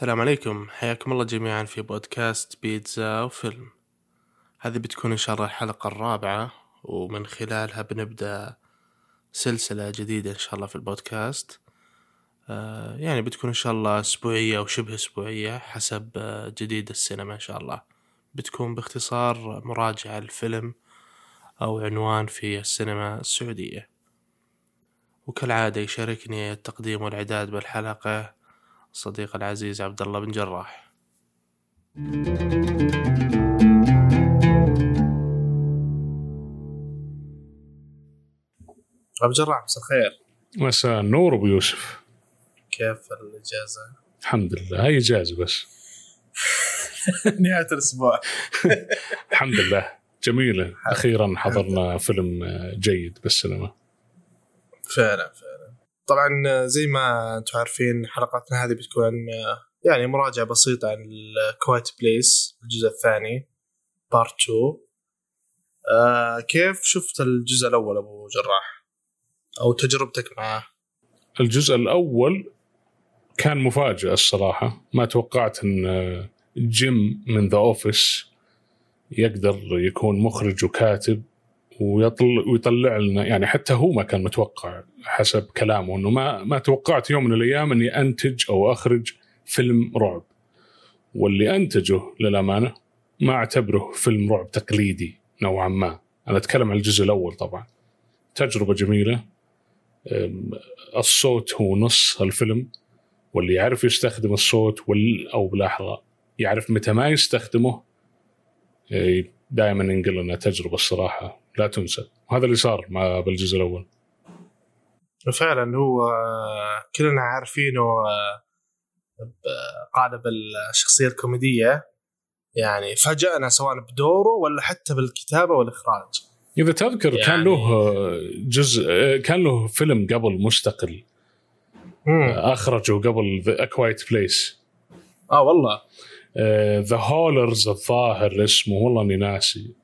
السلام عليكم. حياكم الله جميعا في بودكاست بيتزا وفيلم. هذه بتكون إن شاء الله الحلقة الرابعة ومن خلالها بنبدأ سلسلة جديدة إن شاء الله في البودكاست. آه يعني بتكون إن شاء الله أسبوعية أو شبه أسبوعية حسب آه جديد السينما إن شاء الله. بتكون باختصار مراجعة الفيلم أو عنوان في السينما السعودية. وكالعادة يشاركني التقديم والإعداد بالحلقة صديق العزيز عبد الله بن جراح. أبو جراح مساء الخير. مساء النور أبو يوسف. كيف الإجازة؟ الحمد لله هاي إجازة بس. نهاية الأسبوع. الحمد لله جميلة. أخيرا حضرنا فيلم جيد بالسينما. فعلا فعلا. طبعا زي ما أنتم عارفين حلقتنا هذه بتكون يعني مراجعة بسيطة عن ال Quiet Place الجزء الثاني part 2 آه كيف شفت الجزء الأول أبو جراح؟ أو تجربتك معاه الجزء الأول كان مفاجئ الصراحة. ما توقعت إن جيم من The Office يقدر يكون مخرج وكاتب. ويطل ويطلع لنا يعني حتى هو ما كان متوقع حسب كلامه إنه ما ما توقعت يوم من الأيام إني أنتج أو أخرج فيلم رعب. واللي أنتجه للأمانة ما أعتبره فيلم رعب تقليدي نوعا ما. أنا أتكلم عن الجزء الأول طبعا. تجربة جميلة. الصوت هو نص الفيلم. واللي يعرف يستخدم الصوت وال أو بلحظة يعرف متى ما يستخدمه دائما ينقل لنا تجربة الصراحة. لا تنسى. وهذا اللي صار مع بالجزء الأول. فعلا هو كلنا عارفينه قالب الشخصيه الكوميدية. يعني فاجأنا سواء بدوره ولا حتى بالكتابة والإخراج. إذا تذكر يعني كان له جزء كان له فيلم قبل مستقل. مم. أخرجه قبل The Quiet Place آه والله. The Hollars الظاهر اسمه والله أني ناسي.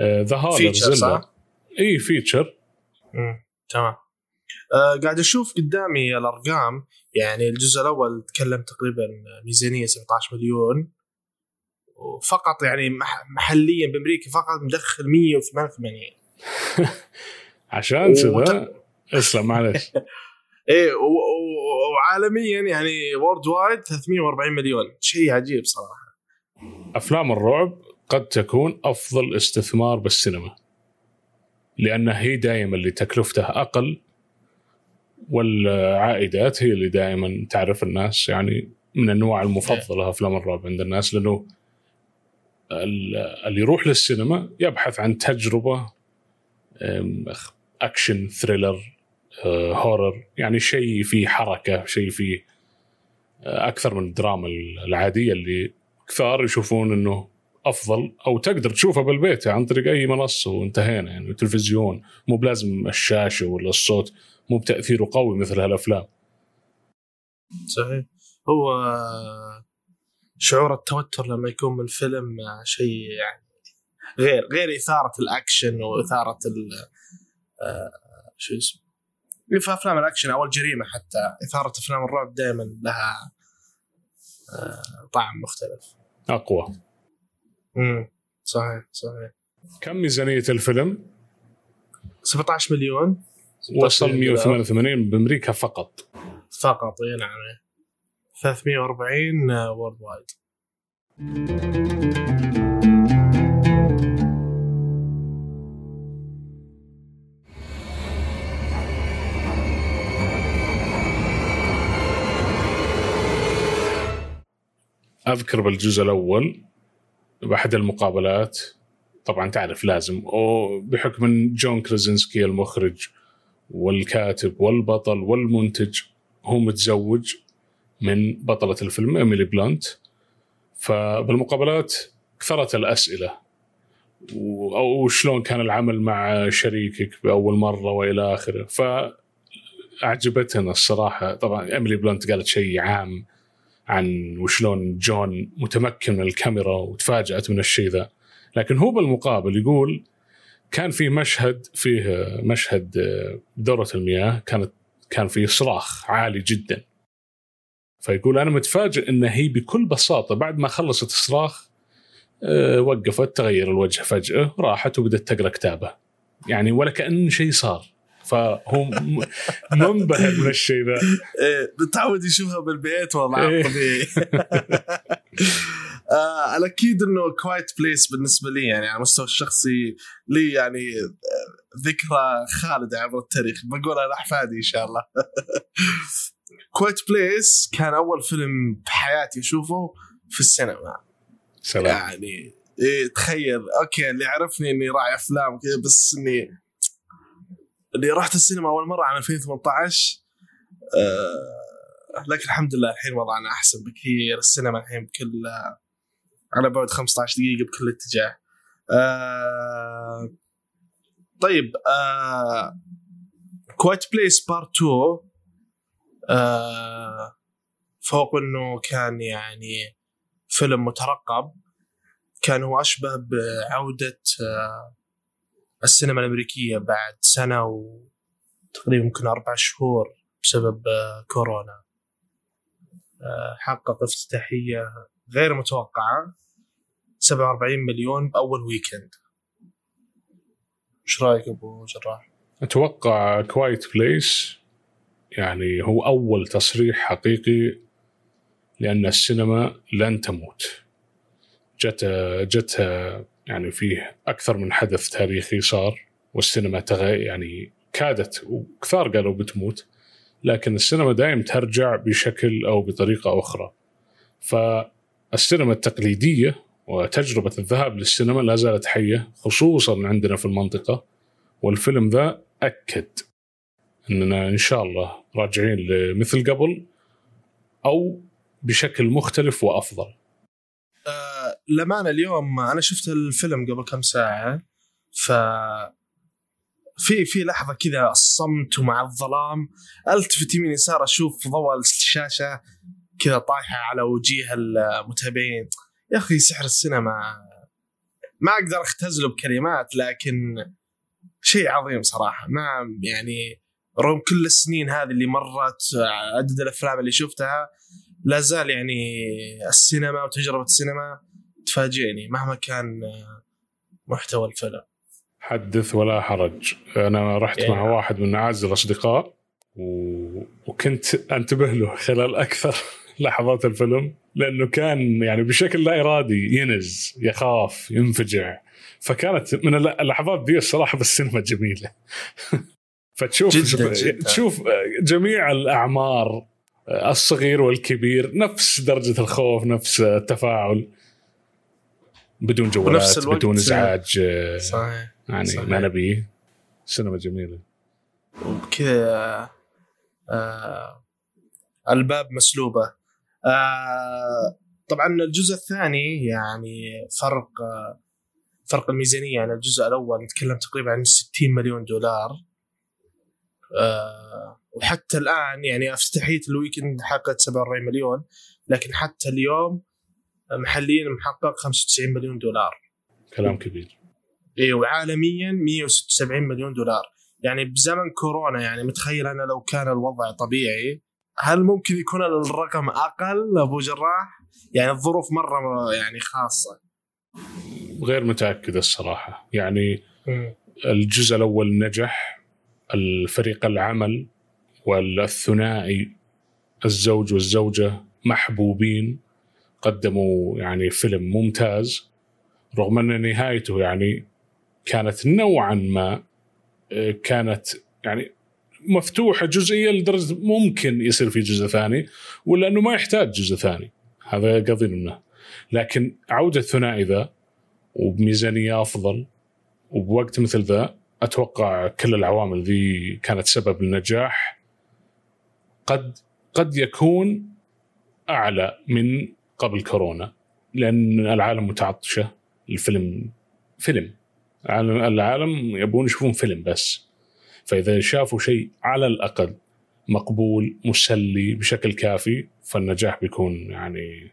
the feature صح؟ إي feature. تمام. آه قاعد أشوف قدامي الأرقام يعني الجزء الأول تكلم تقريبا ميزانية 17 مليون وفقط يعني مح محليا بأمريكا فقط مدخل 188 عشان كذا. اسلم معلش إيه وعالميا يعني وورد وايد 340 مليون. شيء عجيب صراحة. أفلام الرعب قد تكون أفضل استثمار بالسينما لأن هي دائما اللي تكلفتها أقل والعائدات هي اللي دائما تعرف الناس يعني من النوع المفضله افلام الرعب عند الناس لأنه اللي يروح للسينما يبحث عن تجربة أكشن thriller horror يعني شيء فيه حركة شيء فيه أكثر من الدراما العادية اللي كثار يشوفون إنه أفضل أو تقدر تشوفها بالبيت عن طريق أي منصة وانتهينا يعني التلفزيون مو بلازم الشاشة ولا الصوت مو بتأثيره قوي مثل هالأفلام. صحيح. هو شعور التوتر لما يكون من فيلم شيء يعني غير غير إثارة الأكشن وإثارة ال شو اسمه؟ في أفلام الأكشن أو الجريمة حتى إثارة أفلام الرعب دائما لها طعم مختلف. أقوى. امم صحيح صحيح. كم ميزانية الفيلم؟ 17 مليون. وصل 188 بأمريكا فقط. فقط إي نعم 340 وورد وايد أذكر بالجزء الأول. بأحد المقابلات. طبعا تعرف لازم. وبحكم جون كريزنسكي المخرج والكاتب والبطل والمنتج هو متزوج من بطلة الفيلم إيميلي بلانت فبالمقابلات كثرت الأسئلة. أو شلون كان العمل مع شريكك بأول مرة وإلى آخره. فأعجبتنا الصراحة. طبعا إيميلي بلانت قالت شيء عام. عن وشلون جون متمكن من الكاميرا وتفاجأت من الشيء ذا. لكن هو بالمقابل يقول كان في مشهد فيه مشهد دورة المياه كانت كان فيه صراخ عالي جدا. فيقول أنا متفاجئ إن هي بكل بساطة بعد ما خلصت الصراخ أه وقفت تغير الوجه فجأة راحت وبدت تقرأ كتابه يعني ولا كأن شيء صار. فهو منبهر من الشيء ذا. إيه متعود يشوفها بالبيت والله إيه. طبيعي آه الاكيد إنه A Quiet Place بالنسبة لي يعني على المستوى الشخصي لي يعني آه، ذكرى خالدة عبر التاريخ. بقولها لاحفادي إن شاء الله. A Quiet Place كان أول فيلم بحياتي أشوفه في السينما. سلام. يعني إيه تخيل أوكي اللي عرفني إني راعي أفلام كذا بس إني اللي رحت السينما أول مرة عام 2018 آه لكن الحمد لله الحين وضعنا أحسن بكثير السينما الحين بكل على بعد 15 دقيقة بكل اتجاه. آه طيب A Quiet Place Part 2 آه فوق إنه كان يعني فيلم مترقب كان هو أشبه بعودة آه، السينما الأمريكية بعد سنة وتقريبا يمكن أربع شهور بسبب آه، كورونا. آه، حقق افتتاحية غير متوقعة 47 مليون بأول weekend إيش رأيك أبو جراح؟ أتوقع A Quiet Place يعني هو أول تصريح حقيقي لأن السينما لن تموت. جت جتها يعني فيه أكثر من حدث تاريخي صار والسينما تغي يعني كادت وكثار قالوا بتموت لكن السينما دائم ترجع بشكل أو بطريقة أخرى. فالسينما التقليدية وتجربة الذهاب للسينما لا زالت حية خصوصا عندنا في المنطقة والفيلم ذا أكد إننا إن شاء الله راجعين لمثل قبل أو بشكل مختلف وأفضل. للأمانة اليوم أنا شفت الفيلم قبل كم ساعة ف في في لحظة كذا الصمت ومع الظلام ألتفت يمين يسار أشوف ضوء الشاشة كذا طايحة على وجيه المتابعين. يا أخي سحر السينما ما أقدر أختزله بكلمات لكن شيء عظيم صراحة. ما يعني رغم كل السنين هذه اللي مرت عدد الأفلام اللي شفتها لا زال يعني السينما وتجربة السينما تفاجئني مهما كان محتوى الفيلم. حدث ولا حرج. أنا رحت يعني. مع واحد من أعز الأصدقاء و... وكنت أنتبه له خلال أكثر لحظات الفيلم لأنه كان يعني بشكل لا إرادي ينز يخاف ينفجع. فكانت من الل- اللحظات دي الصراحة بالسينما جميلة. فتشوف جداً، جداً. تشوف جميع الأعمار الصغير والكبير نفس درجة الخوف نفس التفاعل. بدون جوالات بدون إزعاج صحيح يعني صحيح. ما نبيه سينما جميلة. وبكذا آه الباب مسلوبة. آه طبعا الجزء الثاني يعني فرق آه فرق الميزانية. عن الجزء الأول نتكلم تقريبا عن 60 مليون دولار. آه وحتى الآن يعني افتتاحية الويكند حققت 47 مليون لكن حتى اليوم محليا محقق 95 مليون دولار. كلام كبير. إيه وعالميا 176 مليون دولار. يعني بزمن كورونا يعني متخيل أنا لو كان الوضع طبيعي هل ممكن يكون الرقم أقل أبو جراح؟ يعني الظروف مرة يعني خاصة. غير متأكد الصراحة. يعني الجزء الأول نجح الفريق العمل والثنائي الزوج والزوجة محبوبين. قدموا يعني فيلم ممتاز رغم أن نهايته يعني كانت نوعا ما آه، كانت يعني مفتوحة جزئيه لدرجة ممكن يصير في جزء ثاني ولا أنه ما يحتاج جزء ثاني. هذا قصدي منه. لكن عودة الثنائي ذا وبميزانية أفضل وبوقت مثل ذا أتوقع كل العوامل ذي كانت سبب للنجاح قد قد يكون أعلى من قبل كورونا لأن العالم متعطشة الفيلم فيلم. العالم, يبون يشوفون فيلم بس. فإذا شافوا شيء على الأقل مقبول مسلي بشكل كافي فالنجاح بيكون يعني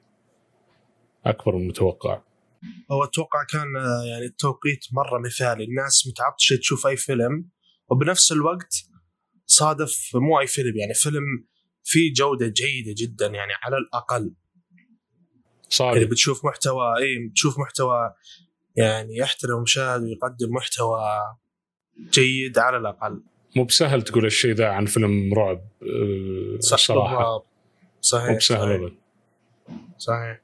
أكبر من المتوقع. هو أتوقع كان آه، يعني التوقيت مرة مثالي. الناس متعطشة تشوف أي فيلم وبنفس الوقت صادف مو أي فيلم. يعني فيلم في جودة جيدة جدا يعني على الأقل. يعني صادق بتشوف محتوى إي بتشوف محتوى يعني يحترم المشاهد ويقدم محتوى جيد على الأقل مو بسهل تقول الشيء ذا عن فيلم رعب آه، الصراحه بالضبط. صحيح مو بسهل صحيح, صحيح.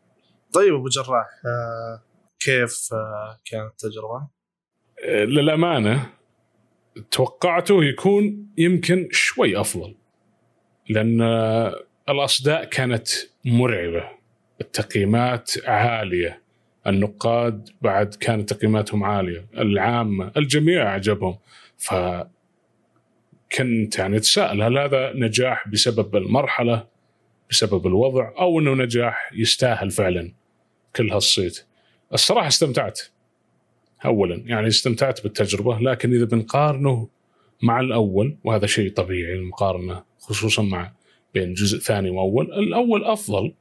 طيب أبو جراح آه كيف آه كانت التجربة؟ للأمانة توقعته يكون يمكن شوي أفضل لأن الأصداء كانت مرعبة التقييمات عالية. النقاد بعد كانت تقييماتهم عالية. العامة الجميع عجبهم ف كنت يعني أتساءل هل هذا نجاح بسبب المرحلة بسبب الوضع أو إنه نجاح يستاهل فعلا كل هالصيت؟ الصراحة استمتعت. اولا يعني استمتعت بالتجربة لكن إذا بنقارنه مع الأول وهذا شيء طبيعي المقارنة خصوصا مع بين جزء ثاني وأول الأول أفضل.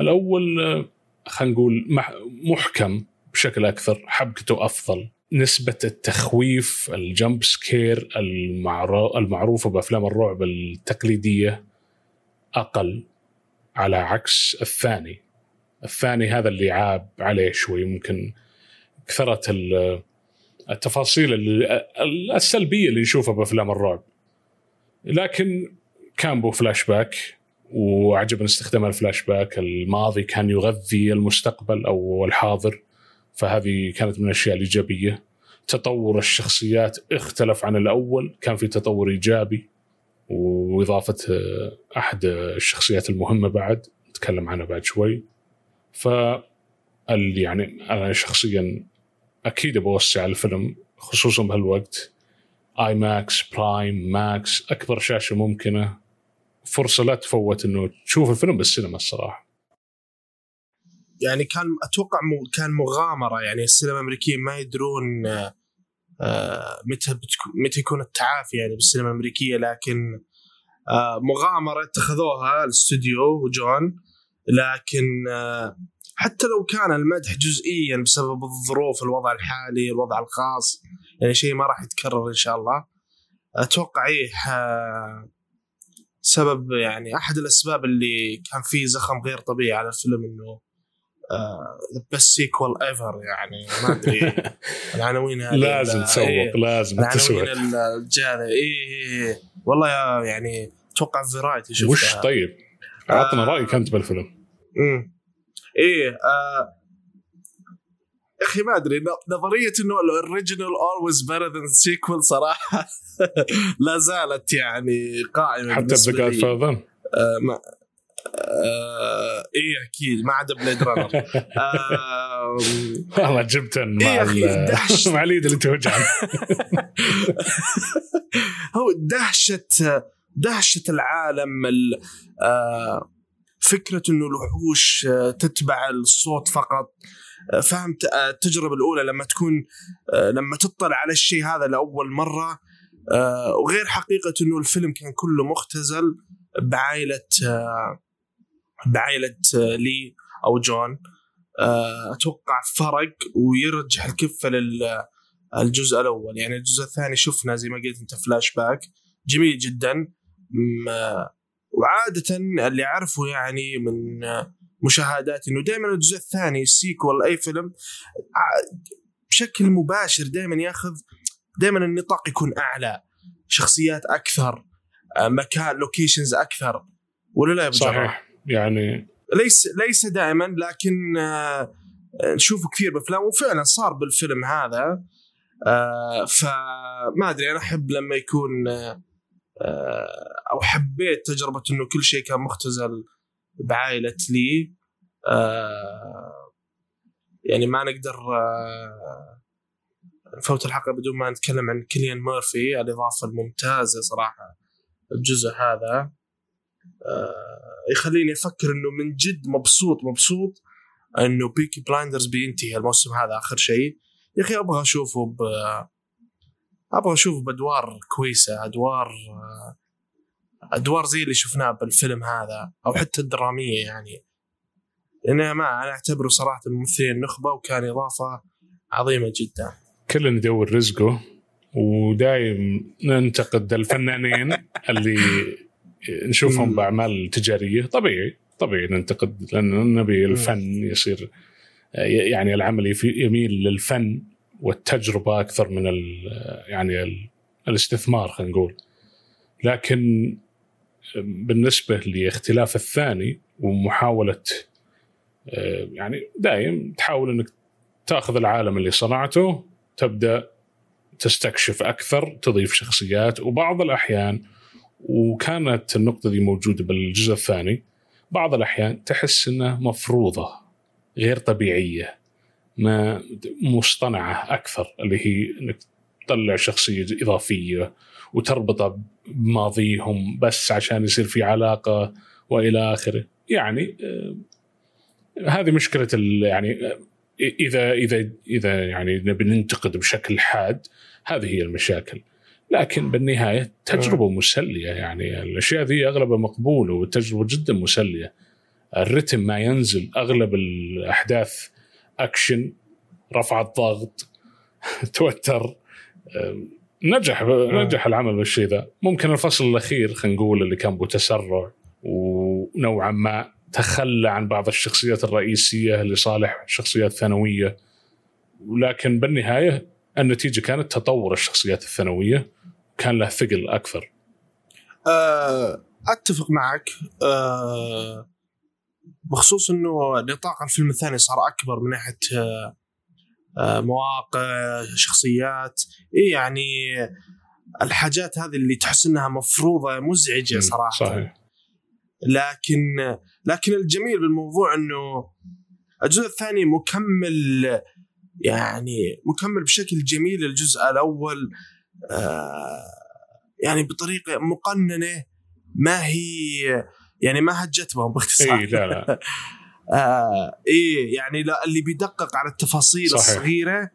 الأول آه، خلينا نقول مح- محكم بشكل أكثر حبكته أفضل. نسبة التخويف ال jump scare المعرو- المعروفة بأفلام الرعب التقليدية أقل على عكس الثاني. الثاني هذا اللي عاب عليه شوي ممكن كثرة ال- التفاصيل ال- السلبية اللي نشوفها بأفلام الرعب. لكن كان بو فلاش باك. وعجبني استخدام الفلاش باك. الماضي كان يغذي المستقبل أو الحاضر فهذه كانت من الأشياء الإيجابية. تطور الشخصيات اختلف عن الأول كان في تطور إيجابي وإضافة آه، أحد الشخصيات المهمة بعد نتكلم عنها بعد شوي. ف يعني أنا شخصيا أكيد بوسع الفيلم خصوصا بهالوقت. IMAX برايم ماكس أكبر شاشة ممكنة. فرصة لا تفوت إنه تشوف الفيلم بالسينما الصراحة. يعني كان أتوقع كان مغامرة. يعني السينما الأمريكية ما يدرون آه، متى متى يكون التعافي يعني بالسينما الأمريكية لكن آه، مغامرة اتخذوها الاستوديو وجون لكن آه، حتى لو كان المدح جزئيا بسبب الظروف الوضع الحالي الوضع الخاص يعني شيء ما راح يتكرر إن شاء الله. أتوقع إيه سبب يعني أحد الأسباب اللي كان فيه زخم غير طبيعي على الفيلم إنه the best sequel ever يعني. ما أدري. العناوين هذه لازم تسوق إيه، لازم العناوين تسوق. الجاذبه اي إيه إيه. والله يعني أتوقع Variety شفتها. وش طيب؟ عطنا آه. رأيك أنت بالفيلم. امم إيه آه أخي ما أدري نظرية إنه ال original always better than sequel صراحة لا زالت يعني قائمة حتى بالنسبة ذا لي. فاذر آه ما آه إيه أكيد ما عدا Blade Runner آه والله جبت إيه مع يا أخي،. مع اليد اللي توجعني هو دهشه دهشه العالم ال- آه، فكرة إنه الوحوش آه، تتبع الصوت فقط آه، فهمت آه، التجربة الأولى لما تكون آه، لما تطلع على الشيء هذا لأول مرة آه، وغير حقيقة إنه الفيلم كان كله مختزل بعائلة بعائلة لي أو جون. أتوقع فرق ويرجح الكفة لل الجزء الأول. يعني الجزء الثاني شفنا زي ما قلت أنت فلاش باك جميل جدا. وعادة اللي أعرفه يعني من آه، مشاهداتي إنه دائما الجزء الثاني ال sequel أي فيلم بشكل مباشر دائما ياخذ دائما النطاق يكون أعلى. شخصيات أكثر آه، مكان لوكيشنز أكثر. ولا لا يا؟ صحيح. يعني ليس ليس دائما لكن آه، نشوفه كثير بافلام وفعلا صار بالفيلم هذا. آه، فما أدري أنا أحب لما يكون آه، آه، أو حبيت تجربة إنه كل شيء كان مختزل. بعائلة لي آه، يعني ما نقدر آه، نفوت الحلقة بدون ما نتكلم عن كيليان مورفي الإضافة الممتازة صراحة الجزء هذا آه، يخليني أفكر إنه من جد مبسوط مبسوط إنه Peaky Blinders بينتهي الموسم هذا آخر شيء. يا أخي أبغى أشوفه ب أبغى أشوفه بأدوار كويسة أدوار آه، أدوار زي اللي شفناه بالفيلم هذا أو حتى الدرامية يعني. لأن ما أنا أعتبره صراحة ممثلين نخبة وكان إضافة عظيمة جدا. كل يدور رزقه ودايم ننتقد الفنانين اللي نشوفهم. بأعمال تجارية. طبيعي طبيعي ننتقد لأن نبي الفن يصير يعني العمل يميل للفن والتجربة أكثر من ال يعني ال الاستثمار خلينا نقول. لكن بالنسبة لاختلاف الثاني ومحاولة آه، يعني دايم تحاول إنك تأخذ العالم اللي صنعته تبدأ تستكشف أكثر تضيف شخصيات وبعض الأحيان وكانت النقطة دي موجودة بالجزء الثاني بعض الأحيان تحس إنها مفروضة غير طبيعية ما مصطنعة أكثر اللي هي إنك تطلع شخصية إضافية وتربطه بماضيهم بس عشان يصير في علاقة وإلى آخره. يعني آه، هذه مشكلة يعني آه، إذا إذا إذا يعني نبي ننتقد بشكل حاد هذه هي المشاكل. لكن بالنهاية تجربة مسلية يعني الأشياء ذي أغلبها مقبوله والتجربه جدا مسلية. الرتم ما ينزل أغلب الأحداث أكشن رفع الضغط توتر نجح نجح العمل بالشيء ذا. ممكن الفصل الأخير خلينا نقول اللي كان بتسرع ونوعا ما تخلى عن بعض الشخصيات الرئيسية لصالح شخصيات ثانوية. ولكن بالنهاية النتيجة كانت تطور الشخصيات الثانوية. كان له ثقل أكثر. آه، أتفق معك. آه، بخصوص إنه نطاق الفيلم الثاني صار أكبر من ناحية آه، آه، مواقع شخصيات. إيه يعني الحاجات هذه اللي تحس إنها مفروضة مزعجة صراحة. صحيح. لكن لكن الجميل بالموضوع إنه الجزء الثاني مكمل يعني مكمل بشكل جميل. الجزء الأول آه يعني بطريقة مقننة ما هي يعني ما هجت بهم باختصار. اي لا لا. آه إيه يعني اللي بيدقق على التفاصيل صحيح. الصغيرة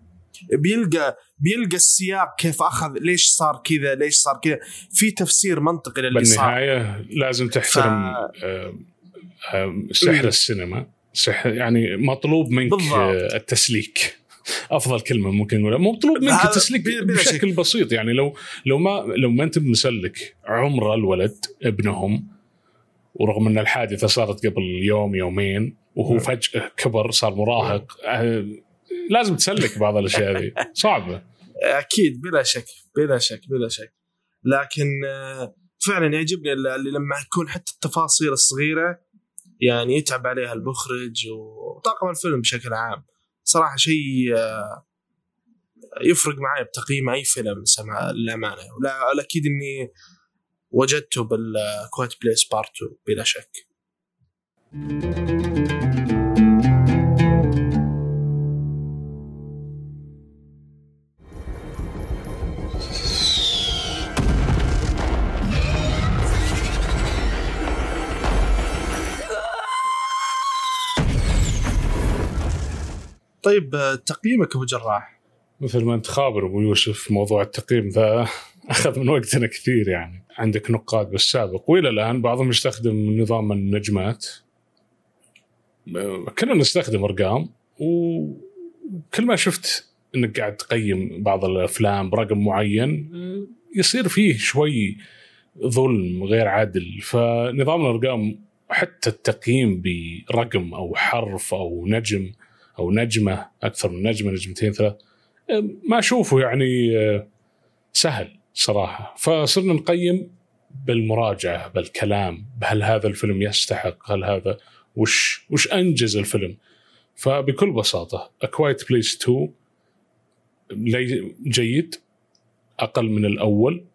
بيلقى بيلقى السياق كيف أخذ ليش صار كذا ليش صار كذا. في تفسير منطقي للي صار. بالنهاية لازم تحترم ف- آه، آه، سحر السينما. سحر يعني مطلوب منك بالضبط. آه، التسليك. أفضل كلمة ممكن نقولها. مطلوب منك بلا بشكل بسيط. يعني لو لو ما لو ما أنت مسلك عمر الولد ابنهم ورغم أن الحادثة صارت قبل يوم يومين وهو مم. فجأة كبر صار مراهق آه، لازم تسلك بعض الأشياء ذي. صعبة. أكيد بلا شك بلا شك بلا شك. لكن آه، فعلا يعجبني اللي لما يكون حتى التفاصيل الصغيرة يعني يتعب عليها المخرج وطاقم الفيلم بشكل عام. صراحة شيء آه، يفرق معي بتقييم أي فيلم للأمانة. ولا أكيد إني وجدته بالكويت بليس بارت 2 بلا شك. طيب تقييمك أبو جراح. مثل ما أنت خابر أبو يوسف موضوع التقييم ذا. أخذ من وقتنا كثير يعني. عندك نقاد بالسابق وإلى الآن بعضهم يستخدم نظام النجمات. كنا نستخدم أرقام وكل ما شفت إنك قاعد تقيم بعض الأفلام برقم معين يصير فيه شوي ظلم غير عادل. فنظام الأرقام حتى التقييم برقم أو حرف أو نجم أو نجمة أكثر من نجمة نجمتين ثلاث ما أشوفه يعني سهل. صراحة. فصرنا نقيم بالمراجعة بالكلام هل هذا الفيلم يستحق؟ هل هذا وش وش أنجز الفيلم؟ فبكل بساطة A Quiet Place 2 لي- جيد أقل من الأول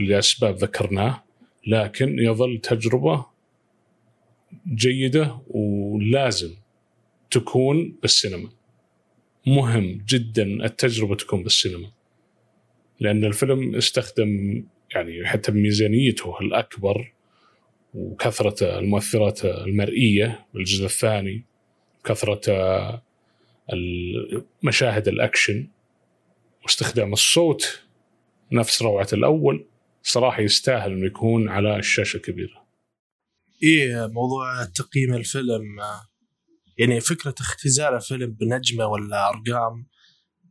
لأسباب ذكرناه لكن يظل تجربة جيدة ولازم تكون بالسينما. مهم جدا التجربة تكون بالسينما. لأن الفيلم استخدم يعني حتى بميزانيته الأكبر وكثرة المؤثرات المرئية بالجزء الثاني كثرة مشاهد الأكشن واستخدام الصوت نفس روعة الأول صراحة يستاهل إنه يكون على الشاشة الكبيرة. إيه موضوع تقييم الفيلم يعني فكرة اختزال الفيلم بنجمة ولا أرقام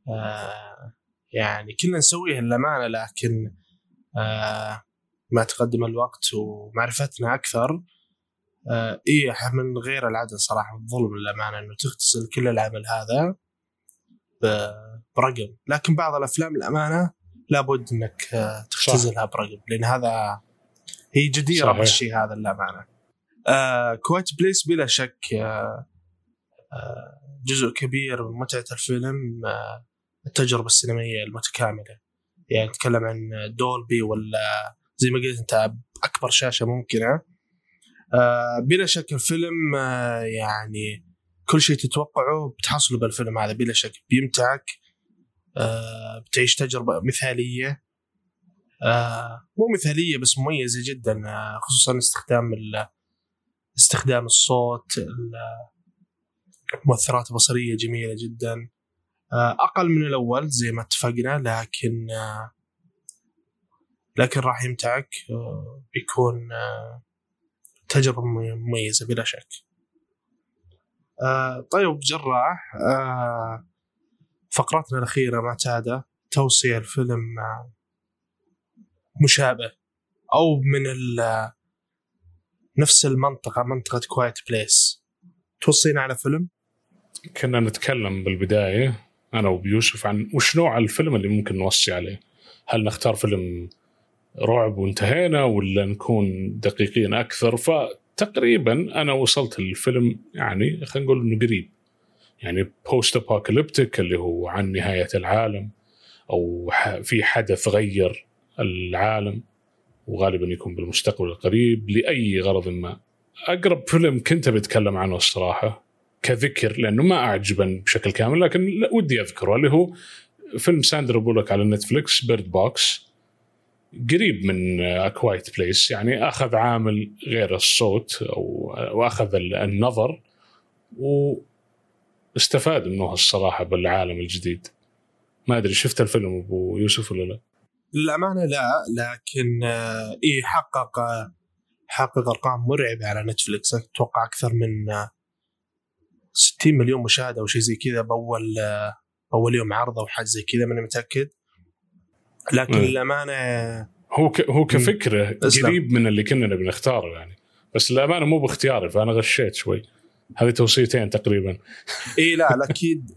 آه يعني كنا نسويها للأمانة لكن آه مع تقدم الوقت ومعرفتنا أكثر آه إيه من غير العدل صراحة الظلم للأمانة إنه تختزل كل العمل هذا برقم. لكن بعض الأفلام الامانه لابد إنك آه، تختزلها برقم لأن هذا هي جديرة بالشيء هذا للأمانة. آه كويت بليس بلا شك آه آه جزء كبير من متعة الفيلم آه التجربة السينمائية المتكاملة. يعني نتكلم عن دولبي ولا زي ما قلت أنت أكبر شاشة ممكنة. آه بلا شك الفيلم آه يعني كل شيء تتوقعه بتحصله بالفيلم هذا بلا شك. بيمتعك آه بتعيش تجربة مثالية. مو مثالية بس مميزة جدا خصوصا استخدام استخدام الصوت المؤثرات البصريه جميلة جدا. أقل من الأول زي ما اتفقنا لكن آه لكن راح يمتعك آه بيكون آه تجربة مميزة بلا شك. آه طيب جراح آه فقرتنا الأخيرة معتادة توصية الفيلم آه مشابه أو من نفس المنطقة منطقة كوايت بليس توصينا على فيلم؟ كنا نتكلم بالبداية. أنا وبيوسف عن وش نوع الفيلم اللي ممكن نوصي عليه؟ هل نختار فيلم رعب وانتهينا ولا نكون دقيقين أكثر؟ ف تقريبا أنا وصلت الفيلم يعني خلينا نقول إنه قريب. يعني بوست ابوكاليبتيك اللي هو عن نهاية العالم أو في حدث غير العالم وغالبا يكون بالمستقبل القريب لأي غرض ما. أقرب فيلم كنت بتكلم عنه الصراحة كذكر لأنه ما اعجبني بشكل كامل لكن ودي أذكره اللي هو فيلم ساندرا بولك على نتفلكس Bird Box قريب من A Quiet Place يعني أخذ عامل غير الصوت أو وأخذ النظر واستفاد منه الصراحة بالعالم الجديد ما أدري شفت الفيلم أبو يوسف ولا لا؟ للامانه لا لكن اي حقق حقق أرقام مرعبة على نتفلكس أتوقع أكثر من 60 مليون مشاهدة أو شيء زي كذا بأول اول يوم عرض أو حاجة زي كذا ماني متأكد. لكن للأمانة هو ك... هو كفكرة قريب من اللي كنا نبي نختاره يعني. بس للأمانة مو باختياري فأنا غشيت شوي. هذه توصيتين تقريبا. إي لا الاكيد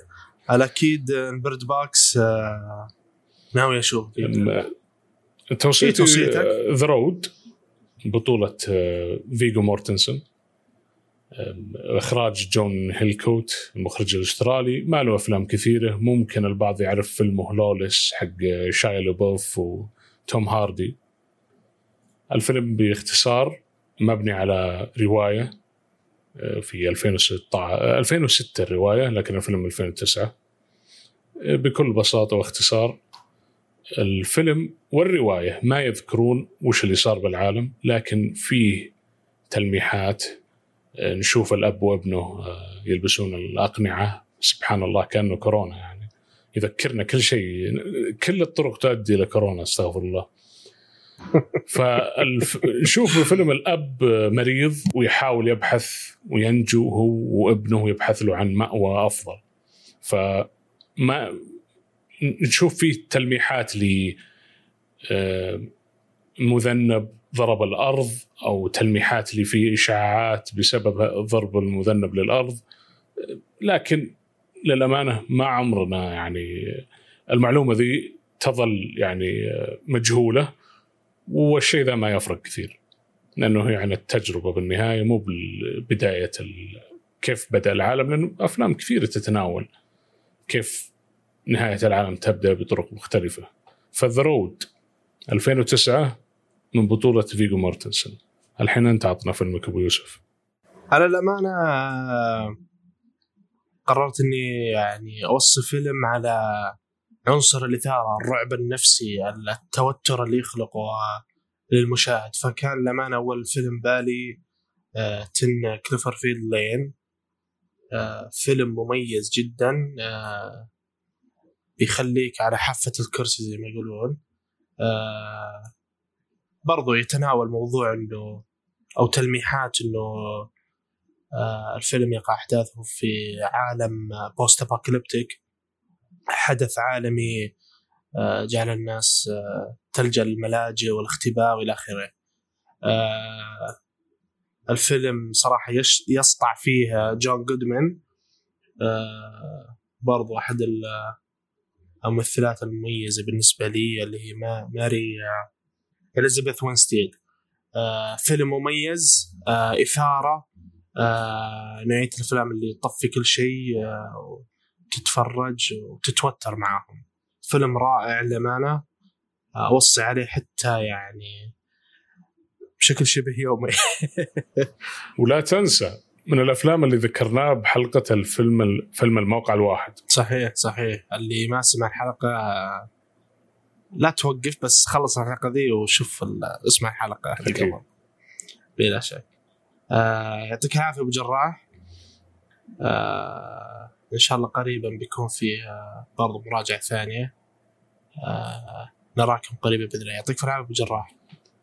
الاكيد ال Bird Box آه ناوي أشوف. توصيتي The Road بطولة آه، فيجو مورتنسون. إخراج جون هيلكوت المخرج الأسترالي. ما له أفلام كثيرة. ممكن البعض يعرف فيلمه لولس حق شايا لوبوف وتوم هاردي. الفيلم باختصار مبني على رواية آه، في 2016 2006 الرواية لكن الفيلم 2009 آه، بكل بساطة واختصار الفيلم والرواية ما يذكرون وش اللي صار بالعالم لكن فيه تلميحات نشوف الأب وابنه آه، يلبسون الأقنعة. سبحان الله كأنه كورونا يعني. يذكرنا كل شيء. كل الطرق تؤدي إلى كورونا أستغفر الله. فنشوف بفيلم الأب مريض ويحاول يبحث وينجو هو وابنه يبحث له عن مأوى أفضل. فما نشوف فيه تلميحات ل آه، مذنب ضرب الأرض أو تلميحات اللي في إشاعات بسبب ضرب المذنب للأرض. لكن للأمانة ما عمرنا يعني المعلومة ذي تظل يعني مجهولة والشيء ذا ما يفرق كثير لأنه يعني التجربة بالنهاية مو بدايه كيف بدأ العالم لأنه أفلام كثيرة تتناول كيف نهاية العالم تبدأ بطرق مختلفة. ف The Road 2009 من بطولة فيجو مورتنسون الحين أنت عطنا فيلمك أبو يوسف. على الأمانة قررت إني يعني أوصي فيلم على عنصر الإثارة الرعب النفسي التوتر اللي يخلقه للمشاهد. فكان للأمانة أول فيلم ببالي آه، Ten Cloverfield Lane. آه، فيلم مميز جدا آه، بيخليك على حافة الكرسي زي ما يقولون. برضو يتناول موضوع إنه أو تلميحات إنه آه الفيلم يقع أحداثه في عالم بوست ابوكاليبتيك حدث عالمي آه، جعل الناس آه، تلجأ للملاجئ والاختباء وإلى آخره. الفيلم صراحة يسطع فيه جون جودمان برضو أحد ال- الممثلات المميزة بالنسبة لي اللي هي ما- ماري إليزابيث وينستيد آه، فيلم مميز آه، إثارة آه، نوعيه الأفلام اللي تطفي كل شيء آه، وتتفرج وتتوتر معاهم. فيلم رائع للأمانة. آه، أوصي عليه حتى يعني بشكل شبه يومي. ولا تنسى من الأفلام اللي ذكرناها بحلقة الفيلم فيلم الموقع الواحد. صحيح صحيح. اللي ما سمع الحلقة آه، لا توقف بس خلص الحلقة ذي وشوف اسمع الحلقة أكيد. قبل. بلا شك. آه يعطيك العافية أبو جراح. آه إن شاء الله قريبا بيكون في آه برضو مراجعة ثانية. آه نراكم قريبا بإذن الله. يعطيك العافية أبو جراح.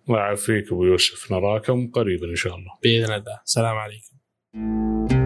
الله يعافيك أبو يوسف. نراكم قريبا إن شاء الله. بإذن الله. السلام عليكم.